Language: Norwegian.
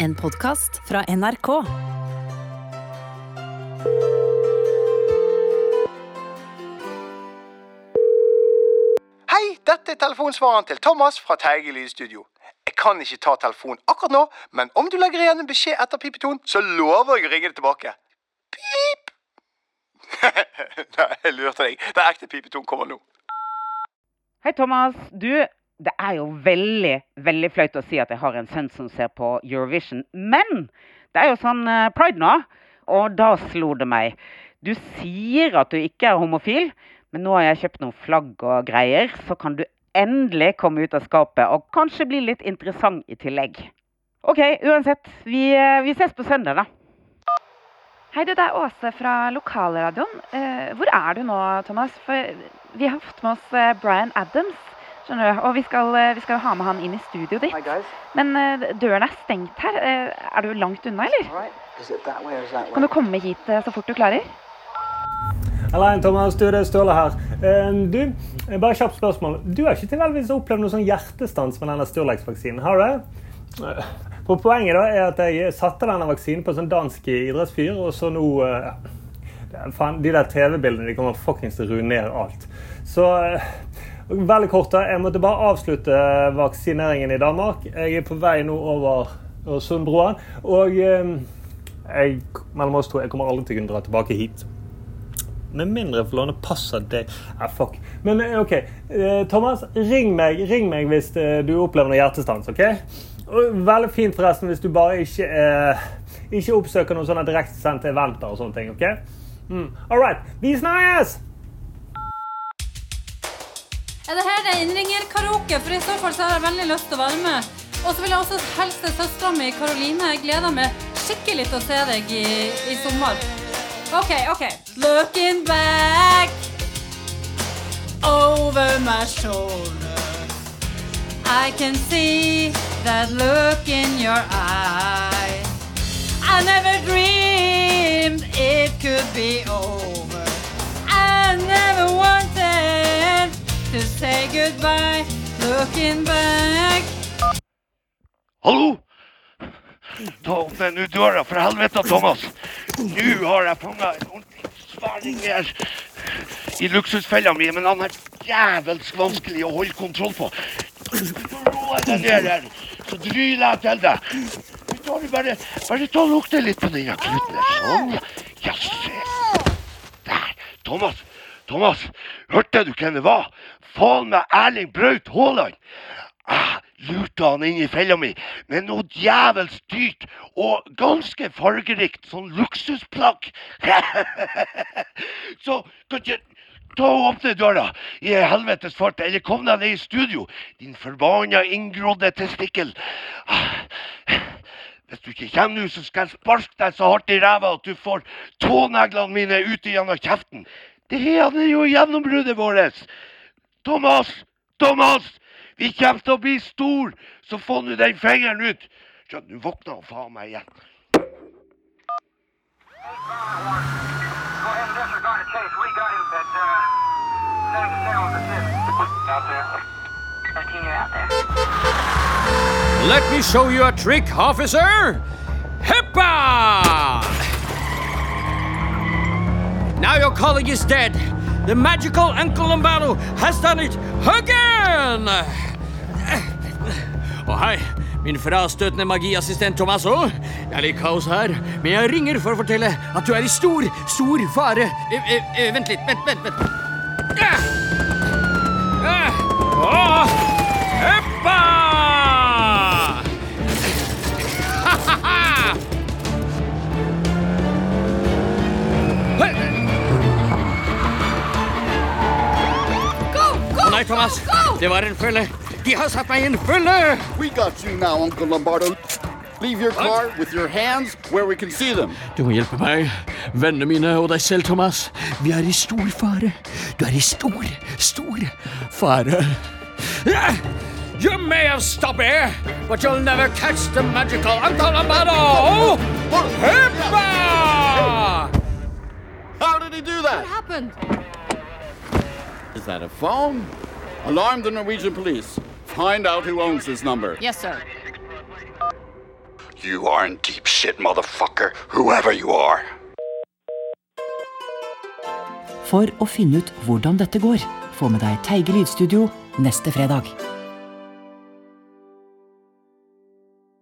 En podkast fra NRK. Hei, dette er telefonsvareren til Thomas fra Teige Lydstudio. Jeg kan ikke ta telefonen akkurat nå, men om du legger igjen en beskjed etter pipetonen, så lover jeg å ringe deg tilbake. Pip! Nei, jeg lurte deg. Den ekte pipetonen kommer nå. Hei, Thomas. Du, det er jo veldig, veldig flaut å si at jeg har en sønn som ser på Eurovision. Men det er jo sånn eh, pride nå, og da slo det meg. Du sier at du ikke er homofil, men nå har jeg kjøpt noen flagg og greier, så kan du endelig komme ut av skapet og kanskje bli litt interessant i tillegg. OK, uansett. Vi, eh, vi ses på søndag, da. Hei, det er Åse fra lokalradioen. Eh, hvor er du nå, Thomas? For vi har fått med oss Brian Adams. Skjønner du? Og vi skal, eh, vi skal ha med han inn i studioet ditt. Men eh, døren er stengt her. Eh, er du langt unna, eller? Kan du komme hit så fort du klarer? Alain Thomas. Du, det er Ståle her. Du, bare kjapt spørsmål. Du har ikke tilfeldigvis opplevd noe sånn hjertestans med denne Sturlex-vaksinen, har du det? For poenget da er at jeg satte denne vaksinen på en sånn dansk idrettsfyr, og så nå ja, faen, De der TV-bildene de kommer fuckings til å ruinere alt. Så veldig kort, da. Jeg måtte bare avslutte vaksineringen i Danmark. Jeg er på vei nå over Sundbroa. Og eh, jeg, mellom oss to, jeg kommer aldri til å kunne dra tilbake hit. Med mindre jeg får låne passet deg. Ah, fuck. Men eh, OK. Eh, Thomas, ring meg, ring meg hvis eh, du opplever noe hjertestans. ok? Og veldig fint forresten hvis du bare ikke, eh, ikke oppsøker noen sånne direktesendte eventer og sånne ting. ok? Mm. All right. Vi snakkes! Er det her er innringerkaraoke? For i så fall så har jeg veldig lyst til å være med. Og så vil jeg også hilse søstera mi Karoline. Jeg gleder meg skikkelig til å se deg i, i sommer. OK, OK. Looking back over my shoulder. I can see that look in your eye. I never dreamed say goodbye. Looking back. Hallo? Ta opp den døra, for helvete, Thomas. Nå har jeg fanga en ordentlig sværing her i luksusfella mi, men han er jævelsk vanskelig å holde kontroll på. Ro deg ned her, så dryler jeg til deg. Bare, bare ta og lukte litt på den kluten der. Sånn. Ja, se. Der. Thomas, Thomas, hørte du hvem det var? Faen meg Erling Braut Haaland. Jeg lurte han inn i fella mi med noe djevelsk dyrt og ganske fargerikt sånn luksusplagg. Så kan ikke ta og åpne døra i helvetes fart, eller kom deg ned i studio, din forbanna inngrodde testikkel. Ah, Hvis du ikke kommer nå, så skal jeg sparke deg så hardt i ræva at du får tåneglene mine ut gjennom kjeften. Det er jo gjennombruddet vårt. Thomas! Thomas! Vi kommer til å bli stor, så få nå den fingeren ut. Så nå våkner han faen meg igjen. Go ahead and disregard the chase. We got him at uh, 77 on the fifth. Out there. 13, you're out there. Let me show you a trick, officer! Hippa! Now your colleague is dead. The magical Uncle Lombardo has done it again! Og hei, min frastøtende magiassistent Tomasso. Det er litt kaos her, men jeg ringer for å fortelle at du er i stor, stor fare. Eh, eh, eh, vent litt, vent, vent, vent. Thomas. Det var en følge. De har satt meg i en følge! We got you now, Uncle Lombardo. Leave your car with your hands where we can see them. Du må hjelpe meg, vennene mine og deg selv, Thomas. Vi er i stor fare. Du er i stor, stor fare. You may have stopped here, but you'll never catch the magical Uncle Lombardo! Hippa! How did he do that? What happened? Is that a phone? Alarm the Norwegian police. Find out who owns this number. Yes, sir. You are in deep shit, motherfucker, whoever you are. For å finne ut hvordan dette går, få med deg Teige lydstudio neste fredag.